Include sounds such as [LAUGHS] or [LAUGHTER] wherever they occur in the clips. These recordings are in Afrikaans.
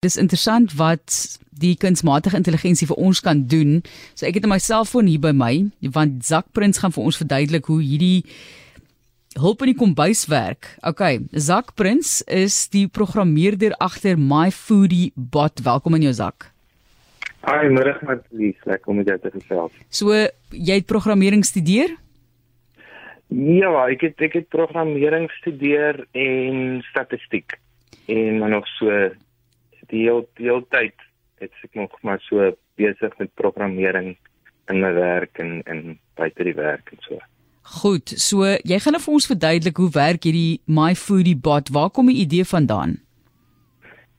Dis interessant wat die kunsmatige intelligensie vir ons kan doen. So ek het my selfoon hier by my, want Zak Prins gaan vir ons verduidelik hoe hierdie hulp in die kombuis werk. OK, Zak Prins is die programmeerder agter My Foodie Bot. Welkom in jou Zak. Hi, môre met Lies, lekker om jou te gesels. So, jy het programmering studeer? Ja, ek het ek het programmering studeer en statistiek. En maar nog so die hele die hele tyd het ek nog maar so besig met programmering in my werk en en buite die werk en so. Goed, so jy gaan nou vir ons verduidelik hoe werk hierdie My Foodie bot? Waar kom die idee vandaan?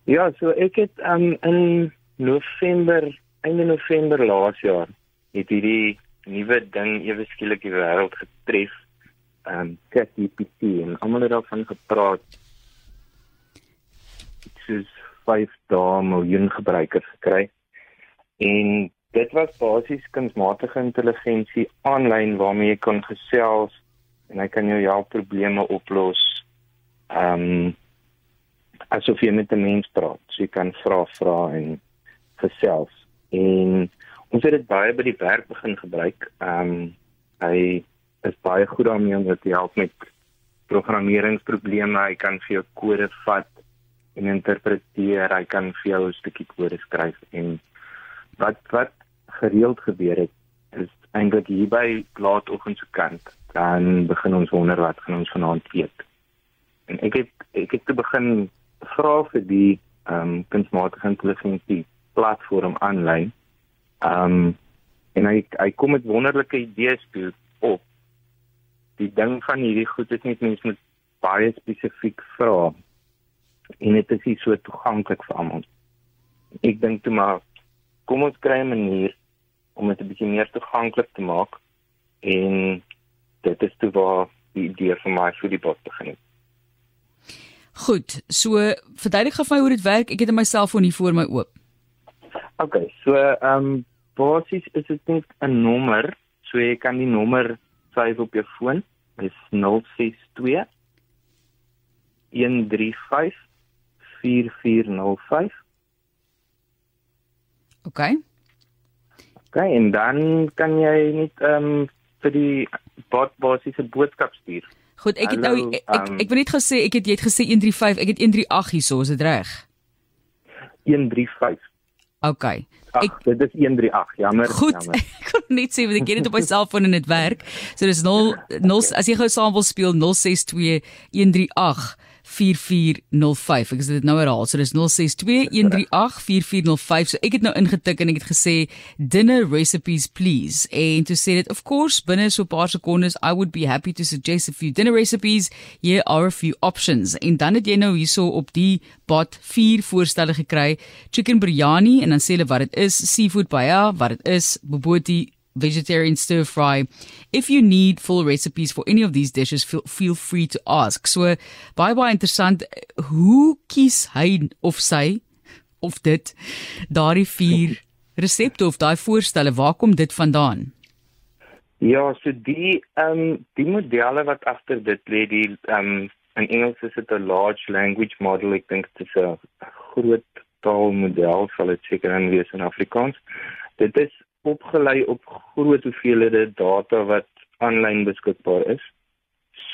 Ja, so ek het um, in November, einde November laas jaar het hierdie nuwe ding ewe skielik die wêreld getref. Um ChatGPT en almal het daarvan gepraat. Dit is 5 dae miljoen gebruikers gekry. En dit was basies kunsmatige intelligensie aanlyn waarmee jy kan gesels en hy kan jou help probleme oplos. Ehm um, asof jy met 'n mens praat. So jy kan vra vra en gesels. En ons het dit baie by die werk begin gebruik. Ehm um, hy is baie goed daarmee om te help met programmeringsprobleme. Hy kan vir jou kode vat en interpreteer. Hy kan vir jou 'n stukkie kode skryf en wat wat gereeld gebeur het is eintlik hier by laatoggend se kant dan begin ons wonder wat gaan ons vanaand eet. En ek het ek het te begin vra vir die ehm um, kunsmatige intelligensie platform aanlyn. Ehm um, en hy hy kom met wonderlike idees toe op. Die ding van hierdie goed is net mense moet baie spesifiek vra en dit is nie so toeganklik vir almal. Ek dink toe maar kom ons kry 'n manier om dit 'n bietjie meer toeganklik te maak en dit is toe waar die idee vir my vir die bot begin het. Goed, so verduidelik gou vir my hoe dit werk. Ek het my selfoon hier voor my oop. OK, so ehm um, basies is dit net 'n nommer, so jy kan die nommer skryf op jou foon. Dit is 062 135 4405. OK. OK, en dan kan jy net ehm um, vir die bot basiese boodskap stuur. Goed, ek het nou ek ek, ek wil net gesê ek het jy het gesê 135, ek het 138 hierso, is dit reg? 135. OK. Ek, dit is 138. Jammer, goed, jammer. [LAUGHS] Ek kon net sê want ek het dit op my selfoon en dit werk. So dis 0 0 as jy gou saam wil speel 062 138 4405. Ek sê dit nou herhaal. So dis 0621384405. So ek het nou ingetik en ek het gesê dinner recipes please. En toe sê dit of course binne so 'n paar sekondes I would be happy to suggest a few dinner recipes. Here are a few options. En dan het jy nou hierso op die bot vier voorstelle gekry. Chicken biryani en dan sê hulle wat dit is, seafood paella, wat dit is, boboti vegetarian stir fry. If you need full recipes for any of these dishes, feel, feel free to ask. So baie baie interessant hoe kies hy of sy of dit daardie vier resepte of daai voorstelle, waar kom dit vandaan? Ja, so die ehm um, die modelle wat agter dit lê, die ehm um, in Engels is dit 'n large language model. Ek dink dit is 'n groot taalmodel, sal dit seker in wees in Afrikaans. Dit is opgelei op groot hoeveelhede data wat aanlyn beskikbaar is.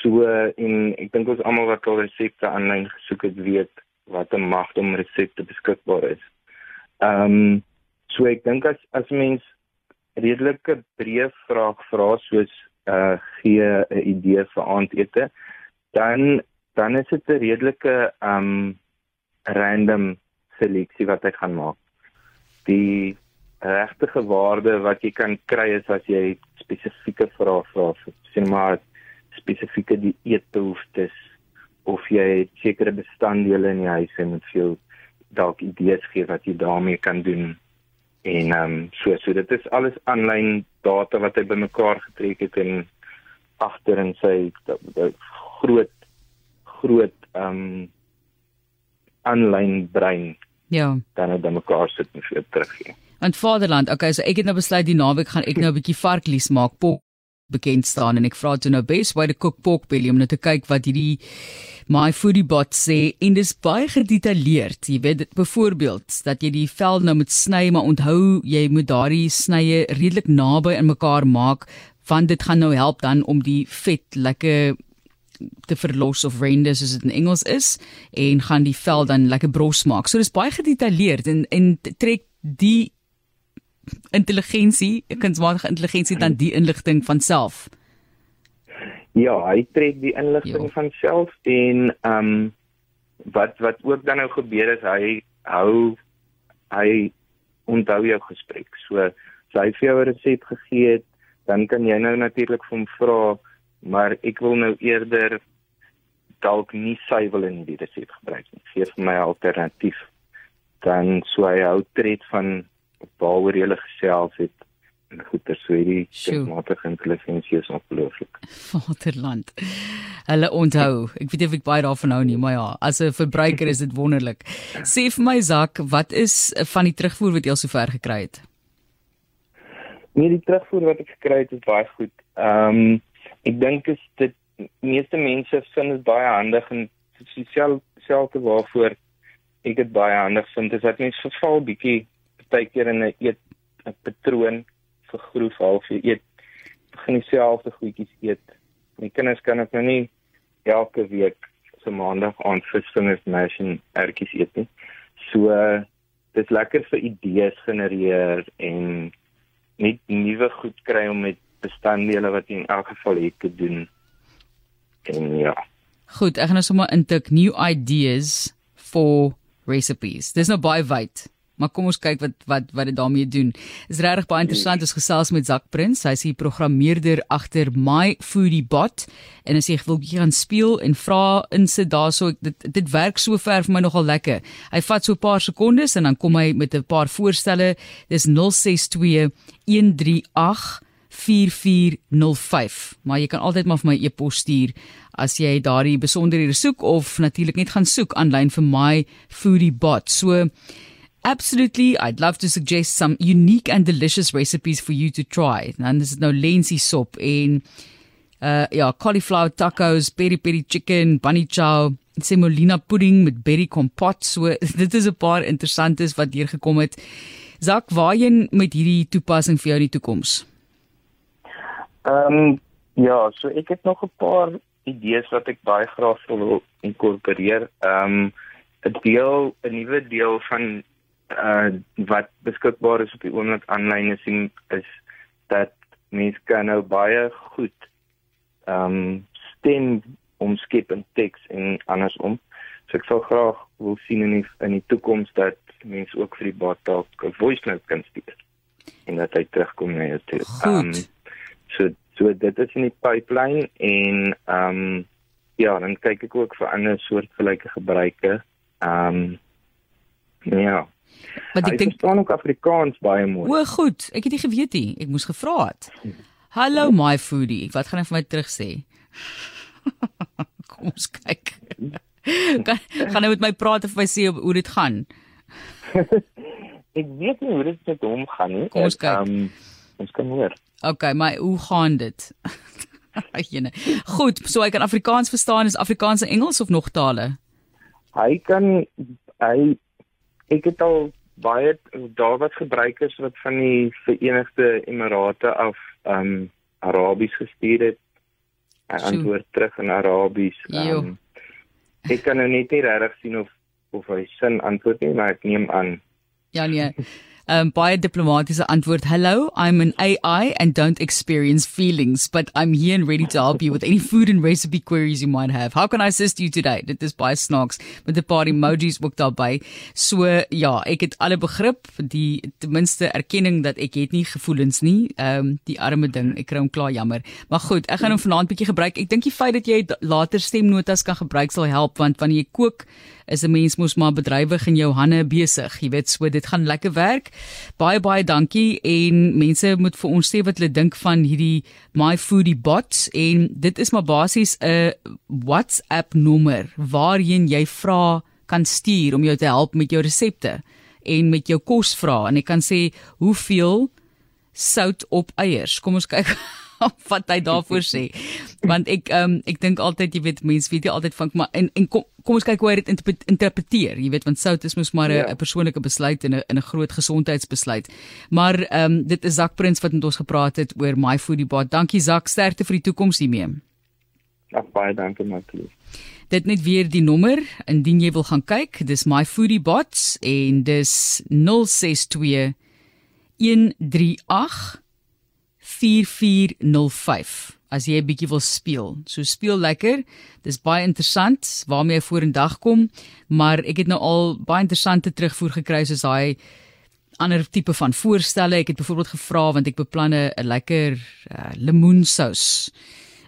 So en ek dink ons almal wat al resepte aanlyn gesoek het, weet wat 'n mag om resepte beskikbaar is. Ehm um, so ek dink as as mens redelike breë vraag vra soos uh gee 'n idee vir aandete, dan dan is dit 'n redelike ehm um, random seleksie wat ek gaan maak. Die regte waarde wat jy kan kry is as jy spesifieke vrae vra sien maar spesifieke dieetbehoeftes of jy sekere bestanddele in die huis en met veel dalk idees gee wat jy daarmee kan doen. En ehm um, so so dit is alles aanlyn data wat hy bymekaar getrek het en agter in sy groot groot ehm um, aanlyn brein ja. dan het bymekaar sit en vir teruggee Want Vaderland, okay, so ek het nou besluit die naweek gaan ek nou 'n bietjie varklies maak. Pop bekend staan en ek vra toe nou best way to cook pork belly om net te kyk wat hierdie my foodie bot sê en dis baie gedetailleerd. Jy weet byvoorbeeld dat jy die vel nou moet sny, maar onthou jy moet daardie snye redelik naby aan mekaar maak want dit gaan nou help dan om die vet lekker te verlos of render soos dit in Engels is en gaan die vel dan lekker bros maak. So dis baie gedetailleerd en en trek die intelligensie, kunsmatige intelligensie dan die inligting van self. Ja, hy trek die inligting van self en ehm um, wat wat ook dan nou gebeur is hy hou hy onthou jou gesprek. So as hy vir jou 'n resep gegee het, dan kan jy nou natuurlik vir hom vra maar ek wil nou eerder dalk nie suiwel in die resep gebruik nie. Gee vir my alternatief. Dan sou hy hou tred van waaroor jy gesels het en goeie so hierdie kunsmatige intelligensie is ongelooflik. Vaderland. Hulle onthou. Ek weet nie of ek baie daarvan hou nie, maar ja, as 'n verbruiker is dit wonderlik. Sê vir my Zak, wat is van die terugvoer wat jy al sover gekry het? Nee, die terugvoer wat ek gekry het is baie goed. Ehm um, ek dink is dit meeste mense vind dit baie handig en sosiaal selfde waarvoor ek dit baie handig vind is dat mense verval bietjie partykeer in 'n eet 'n patroon vir groef half jy eet begin dieselfde goedjies eet. My kinders kan ek nou nie elke week so maandag aan visvingers mash en ertjies eet nie. So dis lekker vir idees genereer en net nuwe goed kry om met bestanddele wat jy in elk geval het te doen. En ja. Goed, ek gaan nou sommer intik new ideas for recipes. Dis nou baie wyd. Maar kom ons kyk wat wat wat dit daarmee doen. Is regtig baie interessant ons gesels met Zak Prins. Hy is die programmeerder agter My Foodie Bot en as jy wil gaan speel en vra insit daarso dit dit werk so ver vir my nogal lekker. Hy vat so 'n paar sekondes en dan kom hy met 'n paar voorstelle. Dis 062 138 4405. Maar jy kan altyd maar vir my e-pos stuur as jy daardie besonderhede soek of natuurlik net gaan soek aanlyn vir my foodie bot. So absolutely I'd love to suggest some unique and delicious recipes for you to try. Dan is dit nou lensie sop en uh ja, cauliflower tacos, peri peri chicken, bunny chow semolina pudding met berry kompot. So [LAUGHS] dit is 'n paar interessantes wat hier gekom het. Zak, waarheen met hierdie toepassing vir jou in die toekoms? Ehm um, ja, so ek het nog 'n paar idees wat ek baie graag wil inkorporeer. Ehm um, 'n deel, 'n nuwe deel van uh wat beskikbaar is op die oomblik aanlyn is en is dat mense kan nou baie goed ehm um, stem omskep in teks en andersom. So ek sal graag wil sien in die, in die toekoms dat mense ook vir die bot dalk 'n voice note kan stuur en dat hy terugkom na jou toe. Ehm um, So so dit is in die pipeline en ehm um, ja, dan kyk ek ook vir ander soortgelyke gebruike. Ehm um, ja. Maar ek dink staan ook Afrikaans baie mooi. O, goed. Ek het nie geweet nie. Ek moes gevra het. Hallo my foodie. Wat gaan hy vir my terug sê? [LAUGHS] Kom ons kyk. [LAUGHS] Kan gaan hy met my praat of hy sê hoe dit gaan? [LAUGHS] ek weet nie hoe dit met hom gaan nie. Kom ons kyk. Um, ons kan hoor. Okay, maar hoe gaan dit? Jene. Goed, so hy kan Afrikaans verstaan, is Afrikaans en Engels of nog tale? Hy kan hy ek het al baie daar wat gebruikers wat van die Verenigde Emirate af um Arabies gestuur het. Hy antwoord terug in Arabies. Um, ek kan nou net nie regtig sien of of hy sin antwoord nie, maar ek neem aan. Ja nee. Um, baie diplomatiese antwoord. Hello, I'm an AI and don't experience feelings, but I'm here and ready to help you with any food and recipe queries you might have. How can I assist you today? Dit is baie snaaks met 'n paar emojis ook daarbey. So ja, ek het alle begrip, die ten minste erkenning dat ek het nie gevoelens nie. Ehm um, die arme ding, ek kry hom klaar jammer. Maar goed, ek gaan hom vanaand bietjie gebruik. Ek dink die feit dat jy later stemnotas kan gebruik sal help want wanneer jy kook is 'n mens mos maar bedrywig in jou hande besig. Jy weet, so dit gaan lekker werk. Baie baie dankie. En mense moet vir ons sê wat hulle dink van hierdie My Foodie Bot en dit is maar basies 'n WhatsApp nommer waarheen jy vra kan stuur om jou te help met jou resepte en met jou kosvrae. En ek kan sê hoeveel sout op eiers. Kom ons kyk [LAUGHS] [LAUGHS] wat hy daarvoor sê. Want ek ehm um, ek dink altyd jy weet mense weet jy altyd van maar en en kom kom ons kyk hoe hy dit interpreteer. Jy weet want sout is mos maar 'n ja. persoonlike besluit en 'n in 'n groot gesondheidsbesluit. Maar ehm um, dit is Zak Prins wat met ons gepraat het oor My Foodie Bot. Dankie Zak, sterkte vir die toekoms hiermee. Ja, baie dankie Matlie. Dit net weer die nommer indien jy wil gaan kyk. Dis My Foodie Bots en dis 062 138 4405 as jy 'n bietjie wil speel. So speel lekker. Dis baie interessant waarmee jy vorendag kom, maar ek het nou al baie interessante terugvoer gekry soos daai ander tipe van voorstelle. Ek het byvoorbeeld gevra want ek beplan 'n lekker uh, lemoensous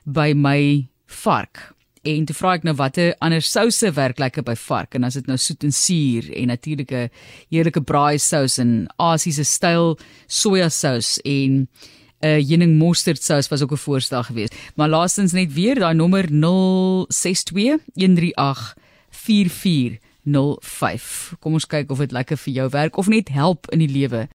by my vark. En toe vra ek nou watter ander souse werk lekker by vark en as dit nou soet en suur en natuurlike heerlike braai sous en Asiese styl sojasous en 'n uh, heuning mosterd sous was ook 'n voorstel geweest. Maar laastens net weer daai nommer 062 138 4405. Kom ons kyk of dit lekker vir jou werk of net help in die lewe.